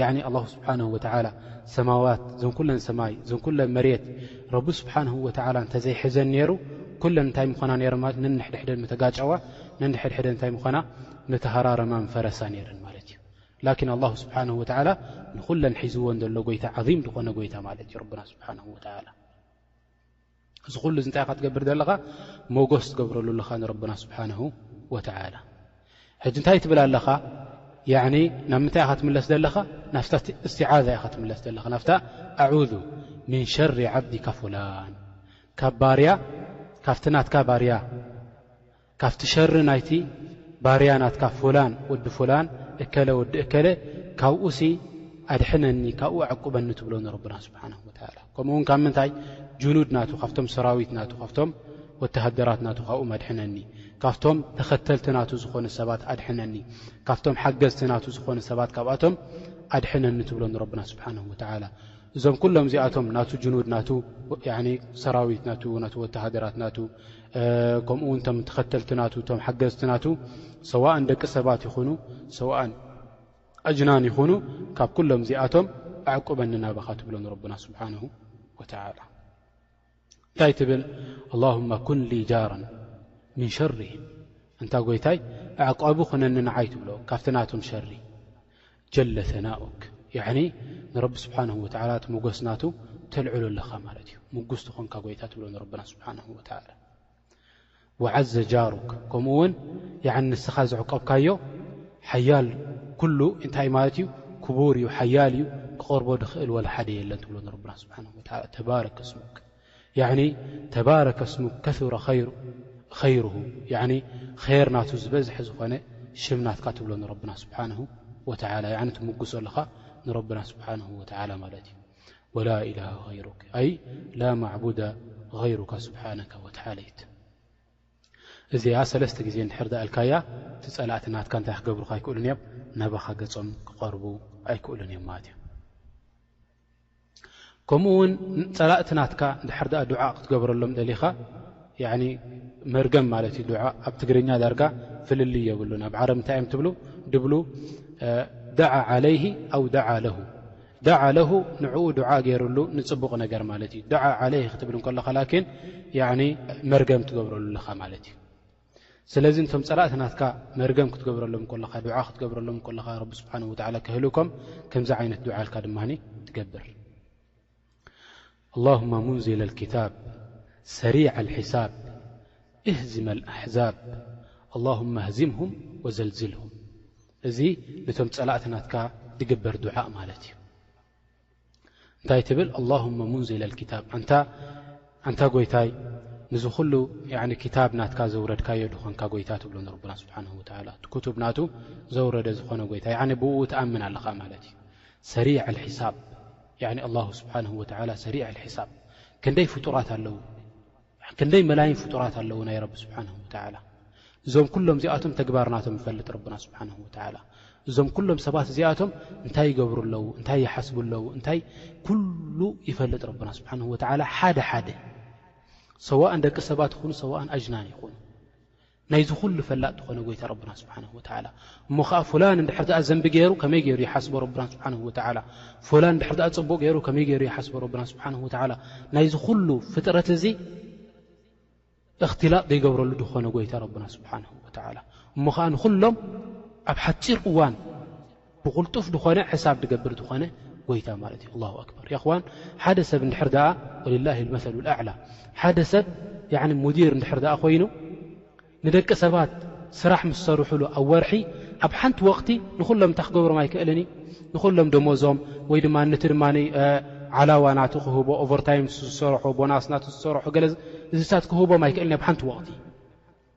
ያኒ ኣላሁ ስብሓነሁ ወተዓላ ሰ ማዋት እዘን ኩለን ሰማይ እዘን ኩለን መሬት ረቢ ስብሓነሁ ወተዓላ እንተዘይሕዘን ነይሩ ኩለን እንታይ ምኾና ነይረን ማለት ነንሕድሕደን ምተጋጨዋ ነንሕድሕደን እንታይ ምኾና ምተሃራረማ ምፈረሳ ነይረን ማለት እዩ ላኪን ኣላሁ ስብሓነሁ ወተዓላ ንኹለን ሒዝዎን ዘሎ ጎይታ ዓዚም ዝኾነ ጎይታ ማለት እዩ ረብና ስብሓነሁ ወተዓላ እዚ ኩሉ እዚ እንታይ ኢኻ ትገብር ዘለኻ ሞጎስ ትገብረሉ ኣለኻ ንረብና ስብሓንሁ ወተላ ሕጂ እንታይ ትብል ኣለኻ ናብ ምንታይ ኢኻ ትምለስ ዘለኻ ናፍታ እስትዓዛ ኢኻ ትምለስ ዘለኻ ናፍታ ኣዑዙ ምን ሸሪ ዓብዲካ ፍላን ካብ ባርያ ካብቲ ናትካ ባርያ ካብቲ ሸሪ ናይቲ ባርያ ናትካ ፉላን ወዲ ፉላን እከለ ወዲ እከለ ካብኡሲ ኣድሕነኒ ካብኡ ኣዕቁበኒ ትብሎ ንረብና ስብሓነሁ ወተዓላ ከምኡ ውን ካብ ምንታይ ጁኑድ ናቱ ካብቶም ሰራዊት ናቱ ካብቶም ወተሃደራት ናቱ ካብኡም ኣድሕነኒ ካብቶም ተኸተልቲ ናቱ ዝኾኑ ሰባት ኣድሕነኒ ካብቶም ሓገዝቲ ናቱ ዝኾኑ ሰባት ካብኣቶም ኣድሕነኒ ትብሎ ንረብና ስብሓነሁ ወተዓላ እዞም ኩሎም እዚኣቶም ናቱ ጁኑድ ናቱ ሰራዊት ናቱ ናቱ ወተሃደራት ናቱ ከምኡ ውን ቶም ተኸተልቲ ናቱ ቶም ሓገዝቲ ናቱ ሰዋእን ደቂ ሰባት ይኹኑ ሰዋእን ኣጅናን ይኹኑ ካብ ኩሎም እዚኣቶም ኣዕቁበኒ ናባኻ ትብሎ ንረብና ስብሓን ወተላ እንታይ ትብል ኣላሁማ ኩን ሊ ጃራን ምን ሸርህም እንታ ጎይታይ ኣዕቋቢ ኹነኒ ንዓይ ትብሎ ካብቲ ናቶም ሸሪ ጀለ ሰናኡክ ያዕኒ ንረቢ ስብሓነሁ ወተዓላ እቲ ሞገስ ናቱ ተልዕሎ ኣለኻ ማለት እዩ ምጉስ ዝኾንካ ጎይታ ትብሎ ንረብና ስብሓነሁ ወተዓላ ወዓዘ ጃሩክ ከምኡ ውን ያዕኒ ንስኻ ዘዕቆብካዮ ሓያል ኩሉ እንታይ እዩ ማለት እዩ ክቡር እዩ ሓያል እዩ ክቐርቦ ድኽእል ወላ ሓደ የለን ትብሎ ንረብና ስብሓነሁ ወተዓላ ተባረከ ስሙክ ያኒ ተባረከ ስሙ ከሱረ ኸይሩሁ ያኒ ኼር ናቱ ዝበዝሐ ዝኾነ ሽም ናትካ ትብሎ ንረብና ስብሓነሁ ወተዓላ ያኒ ትምጉሶ ኣለኻ ንረብና ስብሓነሁ ወተዓላ ማለት እዩ ወላ ኢላሃ ኸይሩክ ኣይ ላ ማዕቡደ ኸይሩካ ስብሓነከ ወተዓለይት እዚኣ ሰለስተ ግዜ እንድሕር ዳኣልካያ እቲ ፀላእቲ ናትካ እንታይ ክገብሩካ ኣይክእሉን እዮም ናባኻ ገፆም ክቐርቡ ኣይክእሉን እዮም ማለት እዮም ከምኡ ውን ፀላእቲ ናትካ ድሕር ዳኣ ዱዓ ክትገብረሎም ደሊኻ መርገም ማለት እዩ ዱዓ ኣብ ትግርኛ ዳርጋ ፍልልይ የብሉን ኣብ ዓረብ እንታይ እዮም ትብሉ ድብሉ ደዓ ዓለይሂ ኣው ደዓ ለሁ ደዓ ለሁ ንዕኡ ዱዓ ገይርሉ ንፅቡቕ ነገር ማለት እዩ ደዓ ዓለይሂ ክትብል ከለኻ ላኪን መርገም ትገብረሉ ኣለኻ ማለት እዩ ስለዚ እንቶም ጸላእቲ ናትካ መርገም ክትገብረሎም ኮለኻ ዱዓ ክትገብረሎም ኮለኻ ረቢ ስብሓን ወተዓላ ከህልኮም ከምዚ ዓይነት ዱዓ ኢልካ ድማ ትገብር ኣላሁማ ሙንዝል ልክታብ ሰሪዕ ልሒሳብ እህዝመ ኣሕዛብ ኣላሁማ ኣህዝምሁም ወዘልዝልሁም እዚ ነቶም ጸላእቲ ናትካ ዝግበር ዱዓእ ማለት እዩ እንታይ ትብል ኣላሁመ ሙንዝለ ልክታብ ኣንታ ጎይታይ ንዚ ኩሉ ክታብ ናትካ ዘውረድካዮ ድኾንካ ጎይታ ትብሎ ንረብና ስብሓን ወላ እቲ ክቱብ ናቱ ዘውረደ ዝኾነ ጎይታ ብእኡ ትኣምን ኣለኻ ማለት እዩ ሰሪዕ ልሒሳብ ኣላ ስብሓን ወላ ሰሪዕ ልሒሳብ ክንደይ ፍጡራት ኣለዉ ክንደይ መላይን ፍጡራት ኣለዉ ናይ ረቢ ስብሓነሁ ወተዓላ እዞም ኩሎም እዚኣቶም ተግባር ናቶም ይፈልጥ ረብና ስብሓነሁ ወተዓላ እዞም ኩሎም ሰባት እዚኣቶም እንታይ ይገብሩ ኣለዉ እንታይ ይሓስቡ ኣለዉ እንታይ ኩሉ ይፈልጥ ረብና ስብሓነሁ ወተዓላ ሓደ ሓደ ሰዋእን ደቂ ሰባት ይኹኑ ሰዋእን ኣጅናን ይኹኑ ናይዚ ኩሉ ፈላጥ ዝኾነ ጎይታ ረብና ስብሓነሁ ወተዓላ እሞ ኸኣ ፉላን እንድሕር ድኣ ዘንቢ ገይሩ ከመይ ገይሩ ይሓስቦ ረብና ስብሓነሁ ወተዓላ ፉላን እንድሕር ድኣ ጽቡቕ ገይሩ ከመይ ገይሩ ይሓስቦ ረብና ስብሓነሁ ወተዓላ ናይዚ ኩሉ ፍጥረት እዚ እኽትላጥ ዘይገብረሉ ድኾነ ጎይታ ረብና ስብሓነሁ ወተዓላ እሞ ኸኣ ንኹሎም ኣብ ሓጺር እዋን ብቕልጡፍ ድኾነ ሕሳብ ድገብር ዝኾነ ጎይታ ማለት እዩ ኣላሁ ኣክበር የኽዋን ሓደ ሰብ እንድሕር ደኣ ወልላሂ ልመሰሉ ኣዕላ ሓደ ሰብ ሙዲር እንድሕር ደኣ ኮይኑ ንደቂ ሰባት ስራሕ ምስ ሰርሑሉ ኣብ ወርሒ ኣብ ሓንቲ ወቕቲ ንኹሎም እንታይ ክገብሮም ኣይክእልን እዩ ንኹሎም ደሞዞም ወይ ድማ ነቲ ድማ ዓላዋ ናቱ ክህቦ ኦቨርታይም ዝሰረሖ ቦናስ ናቱ ዝሰረሖ ገለ እዚታት ክህቦም ኣይክእልን ኣብ ሓንቲ ወቕቲ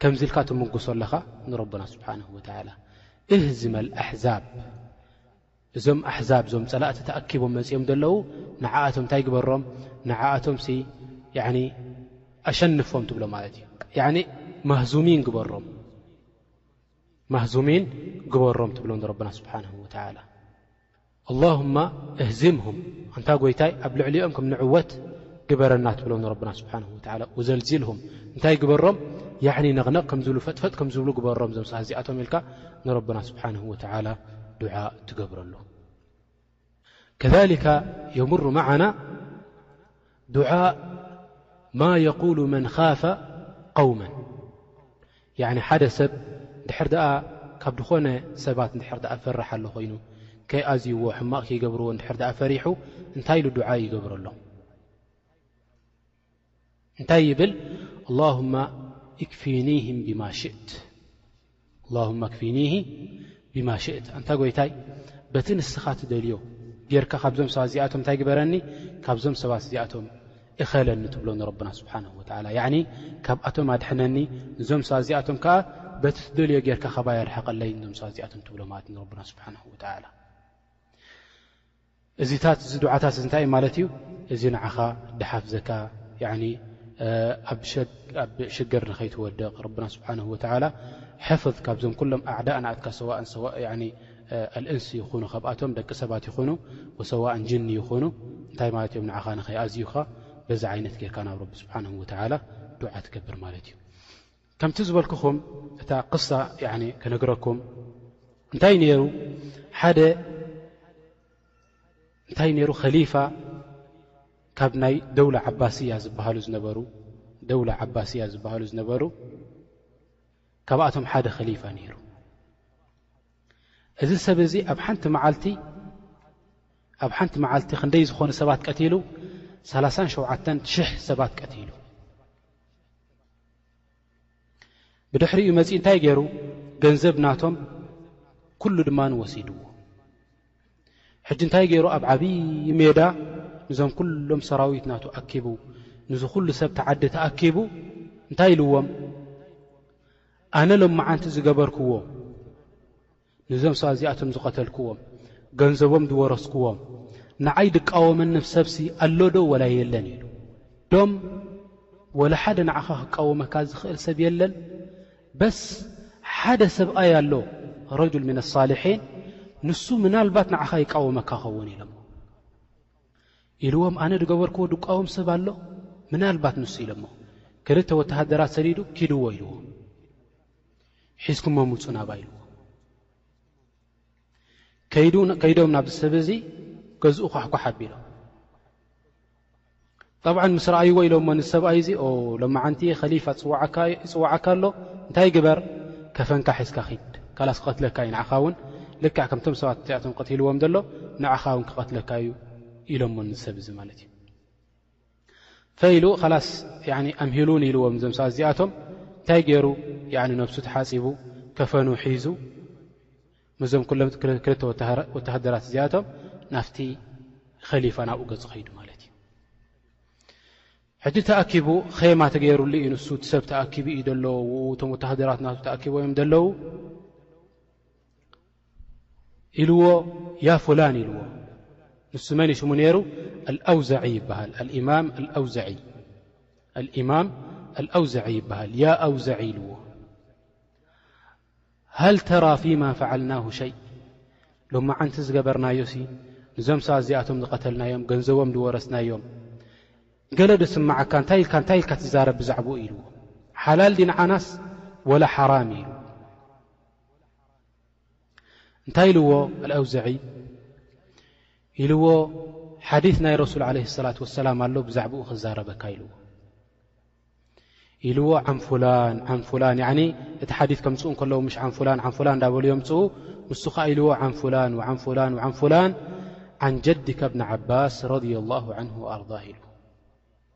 ከምዚ ኢልካ ትምጉሶ ኣለኻ ንረቡና ስብሓን ወተላ እህዝመል ኣሕዛብ እዞም ኣሕዛብ እዞም ፀላእቲ ተኣኪቦም መፂኦም ዘለዉ ንዓኣቶም እንታይ ግበሮም ንዓኣቶም ሲ ኣሸንፎም ትብሎ ማለት እዩ ማዙሚን ግበሮም ማህዙሚን ግበሮም ትብሎ ንረቡና ስብሓን ወተላ ኣላሁማ እህዚምሁም ኣንታ ጎይታይ ኣብ ልዕሊኦም ከም ንዕወት ግበረና ትብሎም ንረብና ስብሓን ወተዓላ ኡዘልዚልሁም እንታይ ግበሮም ያዕኒ ነቕነቕ ከም ዝብሉ ፈጥፈጥ ከም ዝብሉ ግበሮም ዞም ሰባት እዚኣቶም ኢልካ ንረብና ስብሓን ወተዓላ ዱዓ ትገብረሉ ከሊካ የምሩ መዓና ዱዓእ ማ የቁሉ መን ኻፈ ቀውመን ያኒ ሓደ ሰብ ድሕር ደኣ ካብ ድኾነ ሰባት ንድሕር ደኣ ፈራሕ ኣሎ ኾይኑ ከይኣዝይዎ ሕማቕ ከይገብርዎ ንድሕር ደኣ ፈሪሑ እንታይ ኢሉ ዱዓ ይገብረሎም እንታይ ይብል ኣላሁማ እክፊኒህም ብማ ሽእት ኣላሁመ ክፊኒሂ ቢማ ሽእት ኣንታ ጎይታይ በቲ ንስኻ ትደልዮ ጌርካ ካብዞም ሰባት እዚኣቶም እንታይ ግበረኒ ካብዞም ሰባት እዚኣቶም እኸለኒ ትብሎ ንረብና ስብሓን ወተዓላ ያዕኒ ካብኣቶም ኣድሕነኒ ንዞም ሰባት እዚኣቶም ከዓ በቲ ትደልዮ ጌርካ ካባይ ኣርሕቐለይ ንዞም ሰባት እዚኣቶም ትብሎ ማለት ንረብና ስብሓን ወተዓላ እዚታት እዚ ዱዓታት እዚ እንታይ እዩ ማለት እዩ እዚ ንዓኻ ድሓፍዘካ ያኒ ኣብ ሽግር ንኸይትወድቕ ረብና ስብሓነሁ ወተዓላ ሕፍዝ ካብዞም ኩሎም ኣዕዳእ ንኣትካ ሰዋእን ሰዋእ ያኒ ኣልእንስ ይኹኑ ካብኣቶም ደቂ ሰባት ይኹኑ ወሰዋእን ጅኒ ይኹኑ እንታይ ማለት እዮም ንዓኻ ንኸይኣዝዩኻ በዚ ዓይነት ጌርካ ናብ ረቢ ስብሓነሁ ወተዓላ ዱዓ ትገብር ማለት እዩ ከምቲ ዝበልኩኹም እታ ቅሳ ያኒ ክነግረኩም እንታይ ነይሩ ሓደ እንታይ ነይሩ ኸሊፋ ካብ ናይ ደውላ ዓባስያ ዝበሃሉ ዝነበሩ ደውላ ዓባስያ ዝበሃሉ ዝነበሩ ካብኣቶም ሓደ ኸሊፋ ነይሩ እዚ ሰብ እዚ ኣብ ሓንቲ መዓልቲ ኣብ ሓንቲ መዓልቲ ክንደይ ዝኾኑ ሰባት ቀቲሉ ሰላሳን ሸውዓተን ሽሕ ሰባት ቀቲሉ ብድሕሪኡ መጺ እንታይ ገይሩ ገንዘብ ናቶም ኩሉ ድማ ወሲድዎ ሕጂ እንታይ ገይሩ ኣብ ዓብዪ ሜዳ ንዞም ኩሎም ሰራዊት ናቱ ኣኪቡ ንዝ ኩሉ ሰብ ተዓዲ ተኣኪቡ እንታይ ኢልዎም ኣነ ሎማዓንቲ ዝገበርክዎ ንዞም ሰባት እዚኣቶም ዝቐተልኩዎም ገንዘቦም ዝወረስኩዎም ንዓይ ድቃወመኒ ሰብሲ ኣሎዶ ወላ የለን ኢሉ ዶም ወላ ሓደ ንዓኻ ክቃወመካ ዝኽእል ሰብ የለን በስ ሓደ ሰብኣይ ኣሎ ረጅል ምን ኣሳልሒን ንሱ ምናልባት ንዓኻ ይቃወመካ ኸውን ኢሎሞ ኢልዎም ኣነ ዝገበርክዎ ድቃወም ሰብ ኣሎ ምናልባት ንሱ ኢሎሞ ክልተ ወተሃደራት ሰዲዱ ኪድዎ ኢልዎ ሒዝኩሞ ሙጹ ናባይ ኢልዎ ከይዱ ከይዶም ናብዚ ሰብ እዚ ገዝኡ ኳሕኳሕ ኣቢሎም ጠብዓ ምስ ረኣይዎ ኢሎሞ ንሰብኣይ እዚ ሎማዓንቲ ከሊፋ ይፅዋዓካ ኣሎ እንታይ ግበር ከፈንካ ሒዝካ ኪድ ካላስ ክቐትለካ እዩ ንዓኻ እውን ልክዕ ከምቶም ሰባት እዚኣቶም ቀትልዎም ዘሎ ንዓኻ እውን ክቐትለካ እዩ ኢሎሞ ንሰብ እዚ ማለት እዩ ፈይ ኢሉ ኸላስ ኣምሂሉኒ ኢልዎም እዞም ሰባት እዚኣቶም እንታይ ገይሩ ነብሱ ተሓፂቡ ከፈኑ ሒዙ ምስዞም ኩሎም ክልተ ወተሃደራት እዚኣቶም ናፍቲ ኸሊፋ ናብኡ ገፁ ኸይዱ ማለት እዩ ሕጂ ተኣኪቡ ኼማ ተገይሩሉ እዩ ንሱ እቲ ሰብ ተኣኪቡ እዩ ደለዎ እቶም ወተሃደራት ናቱ ተኣኪቦ እዮም ደለዉ ኢልዎ ያ ፉላን ኢልዎ ንሱ መን ሽሙ ነይሩ ኣውዛዒ ይበሃል ኣልማም ኣውዛዒ ይበሃል ያ ኣውዛዒ ኢልዎ ሃል ተራ ፊማ ፈዓልናሁ ሸይ ሎማዓንቲ ዝገበርናዮ ሲ ንዞም ሰባት እዚኣቶም ዝቐተልናዮም ገንዘቦም ዝወረስናዮም ገለ ዶ ስማዓካ እንታይ ኢልካ እንታይ ኢልካ ትዛረብ ብዛዕባኡ ኢልዎ ሓላል ዲንዓናስ ወላ ሓራም ኢሉ እንታይ ኢልዎ ኣልኣውዘዒ ኢልዎ ሓዲት ናይ ረሱል ዓለ ሰላት ወሰላም ኣሎ ብዛዕባኡ ክዛረበካ ኢልዎ ኢልዎ ዓንፍላን ዓንፍላን ያኒ እቲ ሓዲት ከምፅኡ ከለዉ ምሽ ዓንፍላን ዓንፍላን እዳበሉ ዮምፅኡ ንሱ ከዓ ኢልዎ ዓንፍላን ዓንፍላን ዓንፍላን ዓንጀዲ ከብኒ ዓባስ ረድያ ላሁ ዓንሁ ኣርዳ ኢልዎ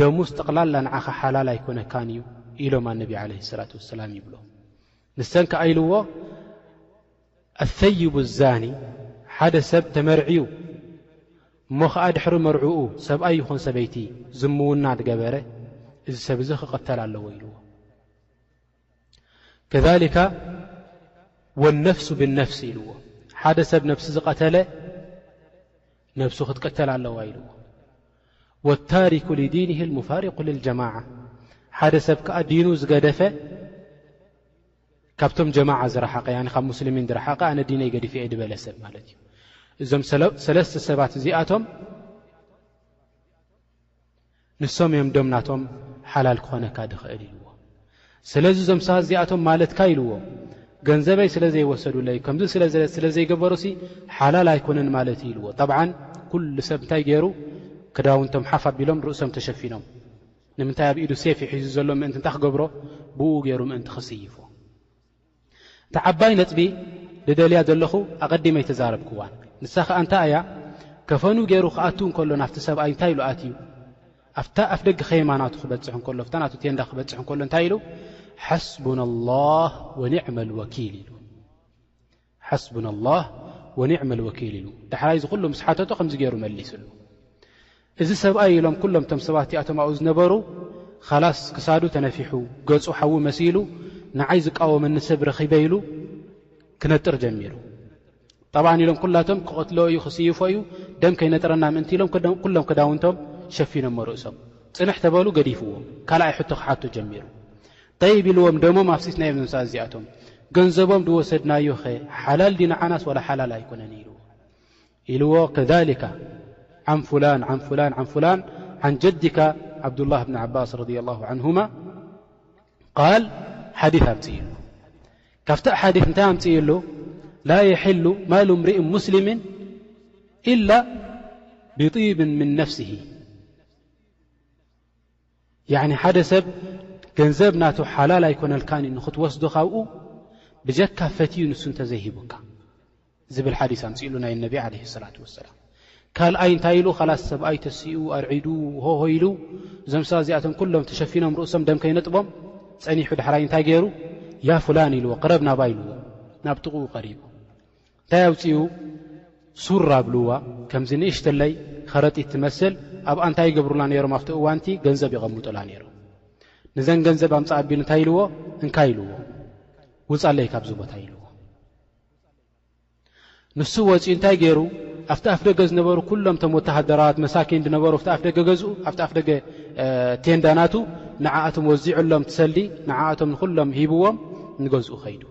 ደሙስ ጠቕላላ ንዓኻ ሓላል ኣይኮነካን እዩ ኢሎም ኣነቢ ዓለይሂ ሰላቱ ወሰላም ይብሎ ንሰን ከኣ ኢልዎ ኣሰይቡ ዛኒ ሓደ ሰብ ተመርዕዩ እሞ ኸኣ ድሕሪ መርዑኡ ሰብኣይ ይኹን ሰበይቲ ዝምውና ዝገበረ እዚ ሰብ እዚ ክቕተል ኣለዎ ኢልዎ ከሊካ ወነፍሱ ብነፍሲ ኢልዎ ሓደ ሰብ ነፍሲ ዝቐተለ ነፍሱ ክትቀተል ኣለዋ ኢልዎ ወታሪኩ ልዲን ሙፋሪኩ ልልጀማዓ ሓደ ሰብ ከዓ ዲኑ ዝገደፈ ካብቶም ጀማዓ ዝረሓቀ ካብ ሙስልሚን ዝረሓቀ ኣነ ዲነይ ገዲፈ እየ ዝበለ ሰብ ማለት እዩ እዞም ሰለስተ ሰባት እዚኣቶም ንሶም እዮም ዶም ናቶም ሓላል ክኾነካ ድኽእል ኢልዎ ስለዚ ዞም ሰባት እዚኣቶም ማለትካ ኢልዎ ገንዘበይ ስለ ዘይወሰዱለይ ከምዚ ስለ ዘይገበሩሲ ሓላል ኣይኮነን ማለት እዩ ኢልዎ ጠብዓን ኩሉ ሰብ እንታይ ገይሩ ክዳውንቶም ሓፍ ኣቢሎም ርእሶም ተሸፊኖም ንምንታይ ኣብ ኢዱ ሴፍ ይሒዙ ዘሎ ምእንቲ እንታይ ክገብሮ ብኡ ገይሩ ምእንቲ ክስይፎ እታ ዓባይ ነጥቢ ልደልያ ዘለኹ ኣቐዲመ ኣይተዛረብክዋን። ንሳ ከኣ እንታይ እያ፣ ከፈኑ ገይሩ ክኣቱ እንከሎ ናብቲ ሰብኣይ እንታይ ኢሉ ኣትዩ፣ ኣብታ ኣፍደገ ኼማ ናቱ ክበጽሕ እንከሎ፣ ኣብታ ናቱ ቴንዳ ክበጽሕ እንከሎ እንታይ ኢሉ፣ ሓስቡና ኣላህ ወኒዕመ ልወኪል ኢሉ። ሓስቡና ኣላህ ወኒዕመ ልወኪል ኢሉ። ዳሕራይ እዚ ኩሉ ምስ ሓተቶ ከምዚ ገይሩ መሊስሉ። እዚ ሰብኣይ ኢሎም ኩሎም እቶም ሰባት እቲኣቶም ኣብኡ ዝነበሩ ኻላስ ክሳዱ ተነፊሑ ገጹ ሓዊ መሲሉ ንዓይ ዝቃወመኒ ሰብ ረኺበ ኢሉ ክነጥር ጀሚሩ። ጠብዓን ኢሎም ኩላቶም ክቐትሎ እዩ ክስይፎ እዩ ደም ከይነጥረና ምእንቲ ኢሎም ኩሎም ክዳውንቶም ሸፊኖሞ ርእሶም ጽንሕ ተበሉ ገዲፍዎ ካልኣይ ሕቶ ክሓቱ ጀሚሩ። ጠይብ ኢልዎም ደሞም ኣፍሲስናዮም እዞም ሰባት እዚኣቶም ገንዘቦም ድወሰድናዮኸ ሓላል ድዩ ንዓናስ ዋላ ሓላል ኣይኮነን ኢልዎ። ኢልዎ ከዛሊካ ዓን ፉላን ዓን ፉላን ዓን ፉላን ዓን ጀዲካ ዓብዱላህ ብኒ ዓባስ ረድየላሁ ዓንሁማ ቃል ሓዲት ኣምፅእሉ ካብቲ ኣሓዲት እንታይ ኣምፅእሉ ላ የሕሉ ማሉ እምርእ ሙስሊምን ኢላ ብጢብን ምን ነፍስሂ ያዕኒ ሓደ ሰብ ገንዘብ ናቱ ሓላል ኣይኮነልካን እዩ ንኽትወስዶ ካብኡ ብጀካ ፈትዩ ንሱ እንተዘይሂቡካ ዝብል ሓዲስ ኣምጺእሉ ናይ ነቢ ዓለይሂ ሰላቱ ወሰላም። ካልኣይ እንታይ ኢሉ ካላስ ሰብኣይ ተሲኡ ኣርዒዱ ሆሆ ኢሉ እዞም ሰባት እዚኣቶም ኩሎም ተሸፊኖም ርእሶም ደም ከይነጥቦም ጸኒሑ ዳሕራይ እንታይ ገይሩ ያ ፍላን ኢልዎ ቅረብ ናባ ኢልዎ ናብ ጥቕኡ ቀሪቡ እንታይ ኣውጺኡ ሱር ኣብልዋ ከምዚ ንእሽተለይ ኸረጢት ትመስል ኣብኣ እንታይ ይገብሩላ ነይሮም ኣብቲ እዋንቲ ገንዘብ ይቐምጡላ ነይሮም ንዘን ገንዘብ ኣምጻ ኣቢሉ እንታይ ኢልዎ እንታይ ኢልዎ ውጻለይ ካብዚ ቦታ ኢልዎ ንሱ ወፂኡ እንታይ ገይሩ ኣብቲ ኣፍ ደገ ዝነበሩ ኩሎም ቶም ወተሃደራት መሳኪን ዝነበሩ ኣብቲ ኣፍ ደገ ገዝኡ ኣብቲ ኣፍ ደገ ቴንዳናቱ ንዓኣቶም ወዚዑሎም ትሰሊ ንዓኣቶም ንኩሎም ሂብዎም ንገዝኡ ከይዱ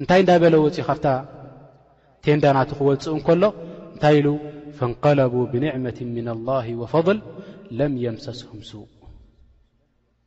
እንታይ እንዳበለ ወፂኡ ካብታ ቴንዳናቱ ክወፅእ እንከሎ እንታይ ኢሉ ፈንቀለቡ ብንዕመት ምና ላሂ ወፈضል ለም የምሰስሁም ሱእ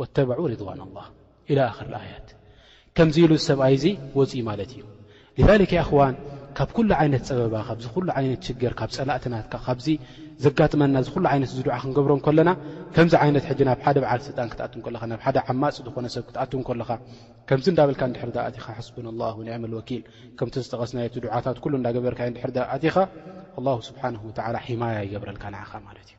ወተበዑ ሪድዋን ኣላህ ኢላ ኣኽር ኣያት ከምዚ ኢሉ እዚ ሰብኣይ እዚ ወፂኡ ማለት እዩ ሊዛሊክ ያኣኽዋን ካብ ኩሉ ዓይነት ፀበባ ካብዚ ኩሉ ዓይነት ሽገር ካብ ፀላእቲ ናትካ ካብዚ ዘጋጥመና እዚ ኩሉ ዓይነት እዚ ዱዓ ክንገብሮ እንከለና ከምዚ ዓይነት ሕጂ ናብ ሓደ በዓል ስልጣን ክትኣቱ እንከለኻ ናብ ሓደ ዓማፂ ዝኾነ ሰብ ክትኣቱ እንከለኻ ከምዚ እንዳበልካ እንድሕር ዳኣ ኣቲኻ ሓስቡን ኣላህ ወኒዕመል ወኪል ከምቲ ዝጠቐስናዮ እቲ ዱዓታት ኩሉ እንዳገበርካ እንድሕር ዳኣ ኣቲኻ ኣላሁ ስብሓንሁ ወተዓላ ሒማያ ይገብረልካ ንዓኻ ማለት እዩ